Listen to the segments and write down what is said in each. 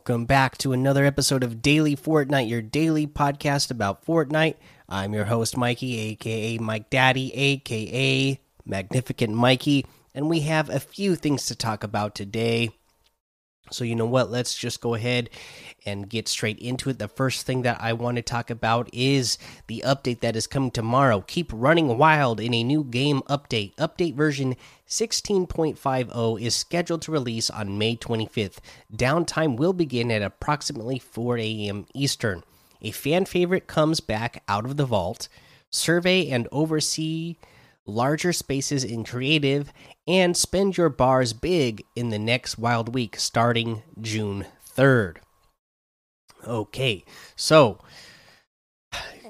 Welcome back to another episode of Daily Fortnite, your daily podcast about Fortnite. I'm your host, Mikey, aka Mike Daddy, aka Magnificent Mikey, and we have a few things to talk about today. So, you know what? Let's just go ahead and get straight into it. The first thing that I want to talk about is the update that is coming tomorrow. Keep running wild in a new game update. Update version 16.50 is scheduled to release on May 25th. Downtime will begin at approximately 4 a.m. Eastern. A fan favorite comes back out of the vault. Survey and oversee larger spaces in creative and spend your bars big in the next wild week starting June 3rd. Okay, so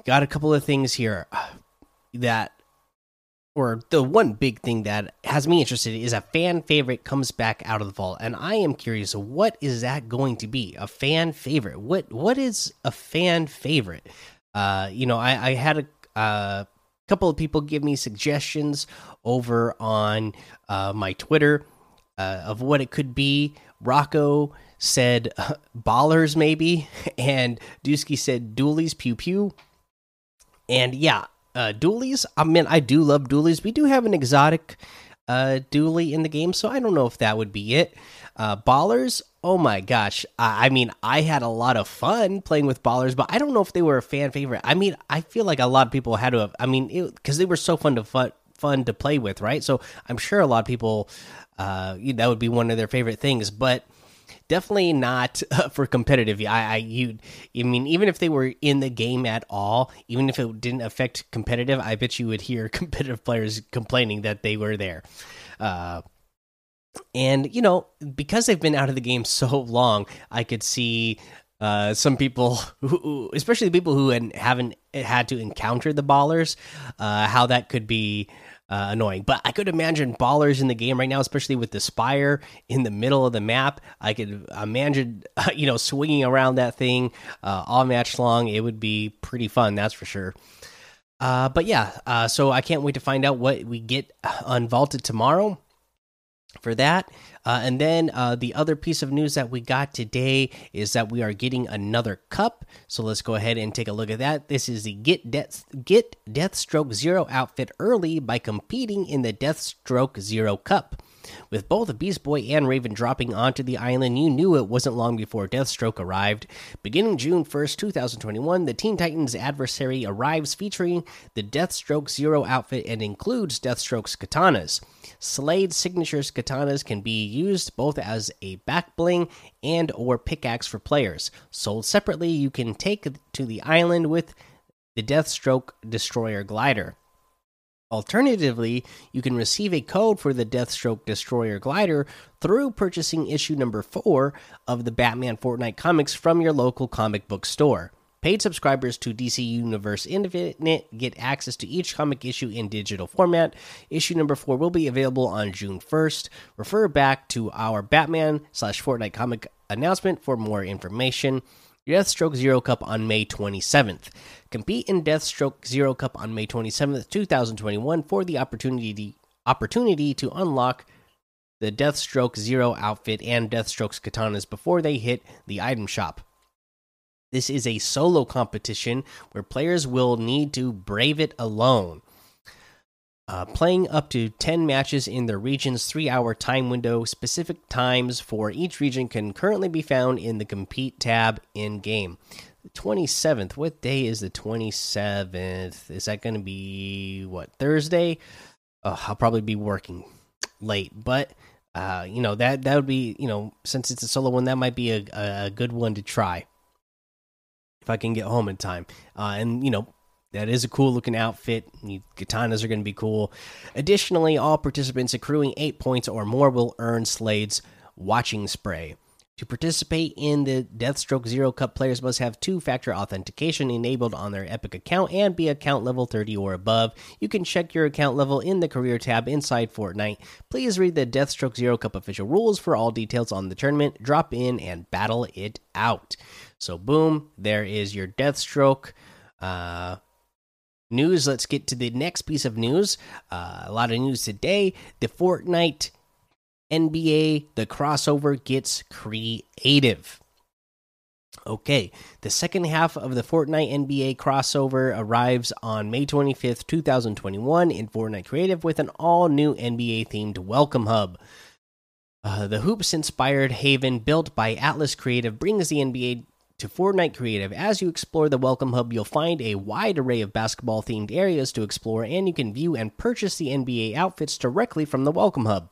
got a couple of things here that or the one big thing that has me interested is a fan favorite comes back out of the vault and i am curious what is that going to be? A fan favorite? What what is a fan favorite? Uh you know i i had a uh, couple of people give me suggestions over on uh, my twitter uh, of what it could be rocco said ballers maybe and dusky said doolies pew pew and yeah uh, dualies. I mean, I do love dualies. We do have an exotic uh, dually in the game, so I don't know if that would be it. Uh, ballers. Oh my gosh. I, I mean, I had a lot of fun playing with ballers, but I don't know if they were a fan favorite. I mean, I feel like a lot of people had to have. I mean, because they were so fun to fun fun to play with, right? So I'm sure a lot of people uh, that would be one of their favorite things, but definitely not for competitive. I, I you I mean even if they were in the game at all, even if it didn't affect competitive, I bet you would hear competitive players complaining that they were there. Uh, and you know because they've been out of the game so long, I could see uh, some people, who, especially people who haven't had to encounter the ballers, uh, how that could be uh, annoying. But I could imagine ballers in the game right now, especially with the spire in the middle of the map. I could imagine, you know, swinging around that thing uh, all match long. It would be pretty fun, that's for sure. Uh, but yeah, uh, so I can't wait to find out what we get unvaulted tomorrow for that. Uh, and then uh, the other piece of news that we got today is that we are getting another cup. So let's go ahead and take a look at that. This is the Get Death Get Deathstroke Zero outfit early by competing in the Deathstroke Zero Cup. With both Beast Boy and Raven dropping onto the island, you knew it wasn't long before Deathstroke arrived. Beginning June 1st, 2021, the Teen Titans adversary arrives featuring the Deathstroke Zero outfit and includes Deathstroke's katanas. Slade's signature's katanas can be used both as a back bling and or pickaxe for players. Sold separately, you can take to the island with the Deathstroke Destroyer glider. Alternatively, you can receive a code for the Deathstroke Destroyer glider through purchasing issue number 4 of the Batman Fortnite comics from your local comic book store. Paid subscribers to DC Universe Infinite get access to each comic issue in digital format. Issue number 4 will be available on June 1st. Refer back to our Batman slash Fortnite comic announcement for more information. Deathstroke Zero Cup on May 27th. Compete in Deathstroke Zero Cup on May 27th, 2021 for the opportunity opportunity to unlock the Deathstroke Zero outfit and Deathstroke's katanas before they hit the item shop. This is a solo competition where players will need to brave it alone. Uh, playing up to 10 matches in the region's three hour time window. Specific times for each region can currently be found in the Compete tab in game. The 27th, what day is the 27th? Is that going to be what, Thursday? Oh, I'll probably be working late, but. Uh, you know that that would be you know since it's a solo one that might be a, a, good one to try if I can get home in time. Uh, and you know that is a cool looking outfit. Katanas are going to be cool. Additionally, all participants accruing eight points or more will earn Slade's watching spray. To participate in the Deathstroke Zero Cup, players must have two factor authentication enabled on their Epic account and be account level 30 or above. You can check your account level in the career tab inside Fortnite. Please read the Deathstroke Zero Cup official rules for all details on the tournament. Drop in and battle it out. So, boom, there is your Deathstroke. Uh, news. Let's get to the next piece of news. Uh, a lot of news today. The Fortnite NBA, the crossover gets creative. Okay, the second half of the Fortnite NBA crossover arrives on May 25th, 2021 in Fortnite Creative with an all new NBA themed welcome hub. Uh, the hoops inspired haven built by Atlas Creative brings the NBA to Fortnite Creative. As you explore the Welcome Hub, you'll find a wide array of basketball themed areas to explore, and you can view and purchase the NBA outfits directly from the Welcome Hub.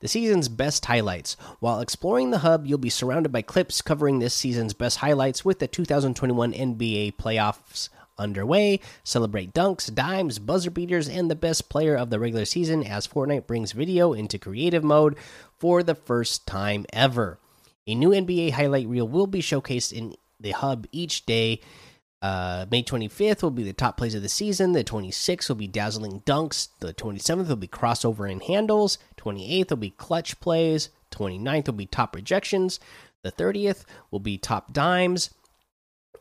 The season's best highlights. While exploring the hub, you'll be surrounded by clips covering this season's best highlights with the 2021 NBA playoffs underway. Celebrate dunks, dimes, buzzer beaters, and the best player of the regular season as Fortnite brings video into creative mode for the first time ever. A new NBA highlight reel will be showcased in the hub each day. Uh, May 25th will be the top plays of the season. The 26th will be dazzling dunks. The 27th will be crossover and handles. 28th will be clutch plays. 29th will be top rejections. The 30th will be top dimes.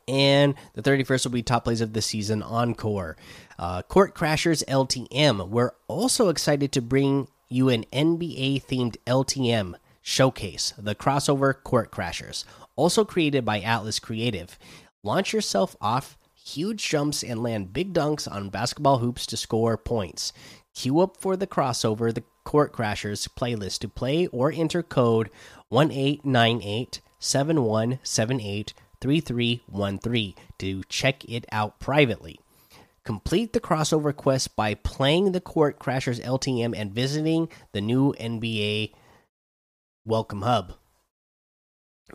And the 31st will be top plays of the season encore. Uh, Court Crashers LTM. We're also excited to bring you an NBA themed LTM showcase, the crossover Court Crashers, also created by Atlas Creative. Launch yourself off huge jumps and land big dunks on basketball hoops to score points. Queue up for the crossover, the Court Crashers playlist to play or enter code 1898 7178 3313 to check it out privately. Complete the crossover quest by playing the Court Crashers LTM and visiting the new NBA Welcome Hub.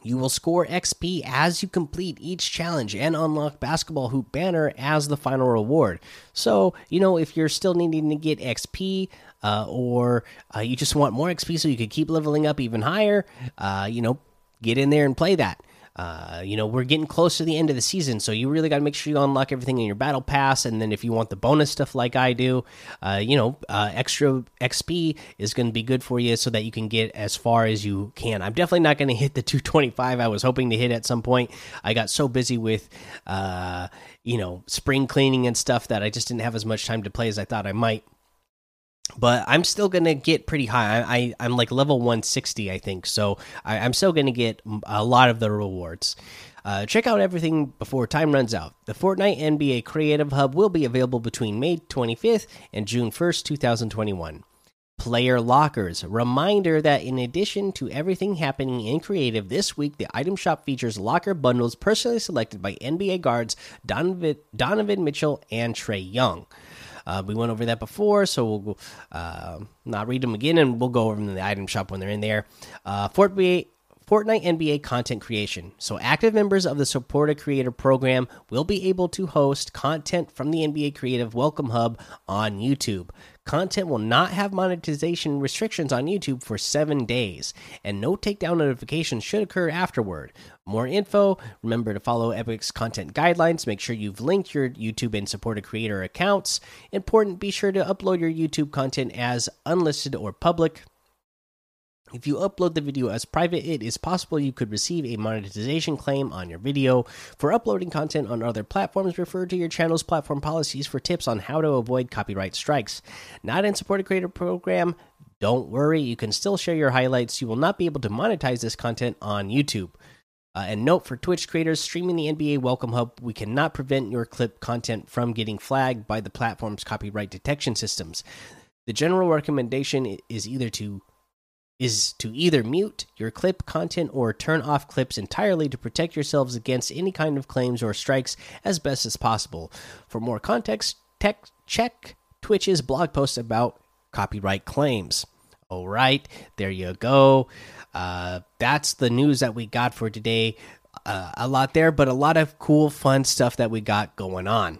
You will score XP as you complete each challenge and unlock Basketball Hoop Banner as the final reward. So, you know, if you're still needing to get XP uh, or uh, you just want more XP so you can keep leveling up even higher, uh, you know, get in there and play that. Uh, you know, we're getting close to the end of the season, so you really got to make sure you unlock everything in your battle pass. And then, if you want the bonus stuff like I do, uh, you know, uh, extra XP is going to be good for you so that you can get as far as you can. I'm definitely not going to hit the 225 I was hoping to hit at some point. I got so busy with, uh, you know, spring cleaning and stuff that I just didn't have as much time to play as I thought I might but I'm still gonna get pretty high. I, I am like level 160, I think. So I, am still gonna get a lot of the rewards. Uh, check out everything before time runs out. The Fortnite NBA Creative Hub will be available between May 25th and June 1st, 2021. Player lockers. Reminder that in addition to everything happening in creative this week, the item shop features locker bundles personally selected by NBA guards Donovan, Donovan Mitchell and Trae Young. Uh, we went over that before, so we'll uh, not read them again, and we'll go over them in the item shop when they're in there. Uh, Fortnite, Fortnite NBA content creation. So, active members of the Support-A-Creator Program will be able to host content from the NBA Creative Welcome Hub on YouTube. Content will not have monetization restrictions on YouTube for seven days, and no takedown notifications should occur afterward. More info, remember to follow Epic's content guidelines. Make sure you've linked your YouTube and Support-A-Creator accounts. Important, be sure to upload your YouTube content as unlisted or public. If you upload the video as private, it is possible you could receive a monetization claim on your video. For uploading content on other platforms, refer to your channel's platform policies for tips on how to avoid copyright strikes. Not in Support-A-Creator Program, don't worry, you can still share your highlights. You will not be able to monetize this content on YouTube. Uh, and note for Twitch creators streaming the NBA Welcome Hub, we cannot prevent your clip content from getting flagged by the platform's copyright detection systems. The general recommendation is either to is to either mute your clip content or turn off clips entirely to protect yourselves against any kind of claims or strikes as best as possible. For more context, tech, check Twitch's blog post about copyright claims. All right, there you go. Uh, that's the news that we got for today. Uh, a lot there, but a lot of cool, fun stuff that we got going on.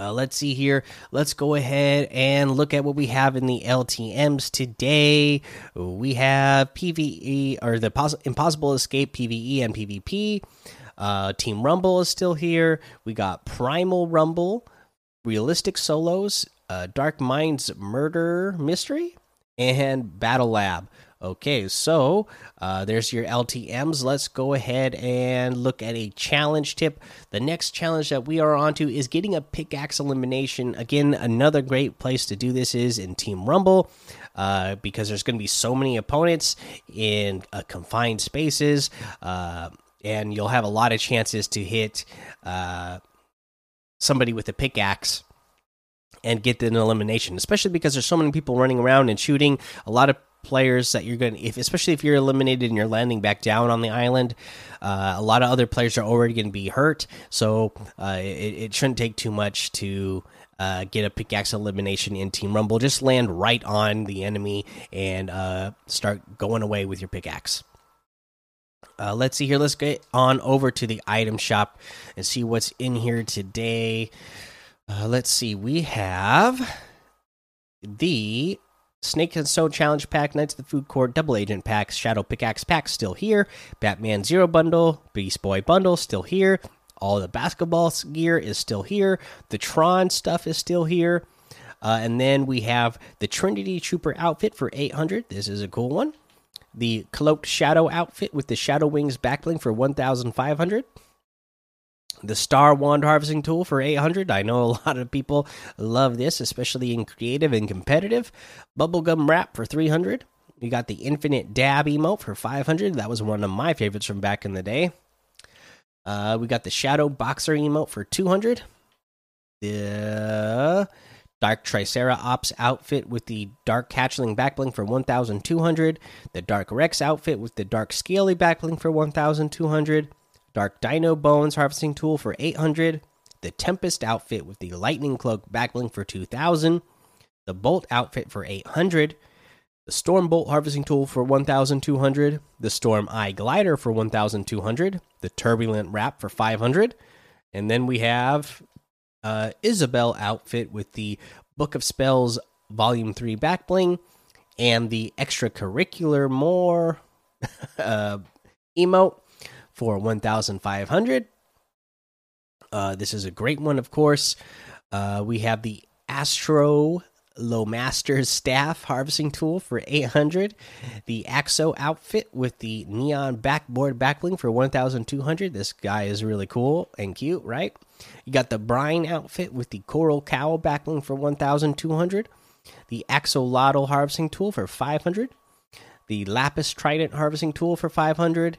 Uh, let's see here. Let's go ahead and look at what we have in the LTMs today. We have PVE or the Impossible Escape PVE and PvP. Uh, Team Rumble is still here. We got Primal Rumble, Realistic Solos, uh, Dark Minds Murder Mystery, and Battle Lab. Okay, so uh, there's your LTMs. Let's go ahead and look at a challenge tip. The next challenge that we are on to is getting a pickaxe elimination. Again, another great place to do this is in Team Rumble. Uh, because there's going to be so many opponents in uh, confined spaces. Uh, and you'll have a lot of chances to hit uh, somebody with a pickaxe and get an elimination, especially because there's so many people running around and shooting. A lot of players that you're going to, if, especially if you're eliminated and you're landing back down on the island, uh, a lot of other players are already going to be hurt. So uh, it, it, shouldn't take too much to. Uh, get a pickaxe elimination in Team Rumble. Just land right on the enemy and uh, start going away with your pickaxe. Uh, let's see here. Let's get on over to the item shop and see what's in here today. Uh, let's see. We have the Snake and Stone Challenge Pack, Knights of the Food Court, Double Agent Packs, Shadow Pickaxe Pack still here, Batman Zero Bundle, Beast Boy Bundle still here, all the basketball gear is still here, the Tron stuff is still here, uh, and then we have the Trinity Trooper outfit for 800. This is a cool one. The Cloaked Shadow outfit with the Shadow Wings backbling for 1,500 the Star Wand Harvesting Tool for 800. I know a lot of people love this, especially in creative and competitive. Bubblegum Wrap for 300. We got the Infinite Dab emote for 500. That was one of my favorites from back in the day. Uh, we got the Shadow Boxer emote for 200. The Dark Triceratops outfit with the Dark Hatchling backbling for 1,200. The Dark Rex outfit with the Dark Scaly backbling for 1,200. Dark Dino Bones harvesting tool for 800, the Tempest outfit with the Lightning Cloak backbling for 2000, the Bolt outfit for 800, the Storm Bolt harvesting tool for 1200, the Storm Eye glider for 1200, the Turbulent wrap for 500, and then we have uh, Isabelle outfit with the Book of Spells Volume 3 backbling and the extracurricular more uh, emote for 1500 uh, this is a great one of course. Uh, we have the astro Lowmaster's staff harvesting tool for 800 the axo outfit with the neon backboard backbling for 1200 this guy is really cool and cute right? You got the brine outfit with the coral cowl backbling for 1200 the axolotl harvesting tool for 500 the lapis trident harvesting tool for 500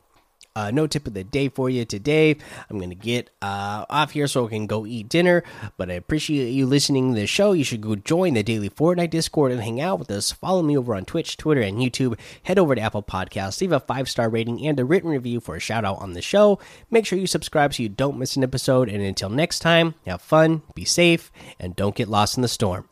Uh, no tip of the day for you today. I'm going to get uh, off here so I can go eat dinner. But I appreciate you listening to the show. You should go join the daily Fortnite Discord and hang out with us. Follow me over on Twitch, Twitter, and YouTube. Head over to Apple Podcasts, leave a five star rating and a written review for a shout out on the show. Make sure you subscribe so you don't miss an episode. And until next time, have fun, be safe, and don't get lost in the storm.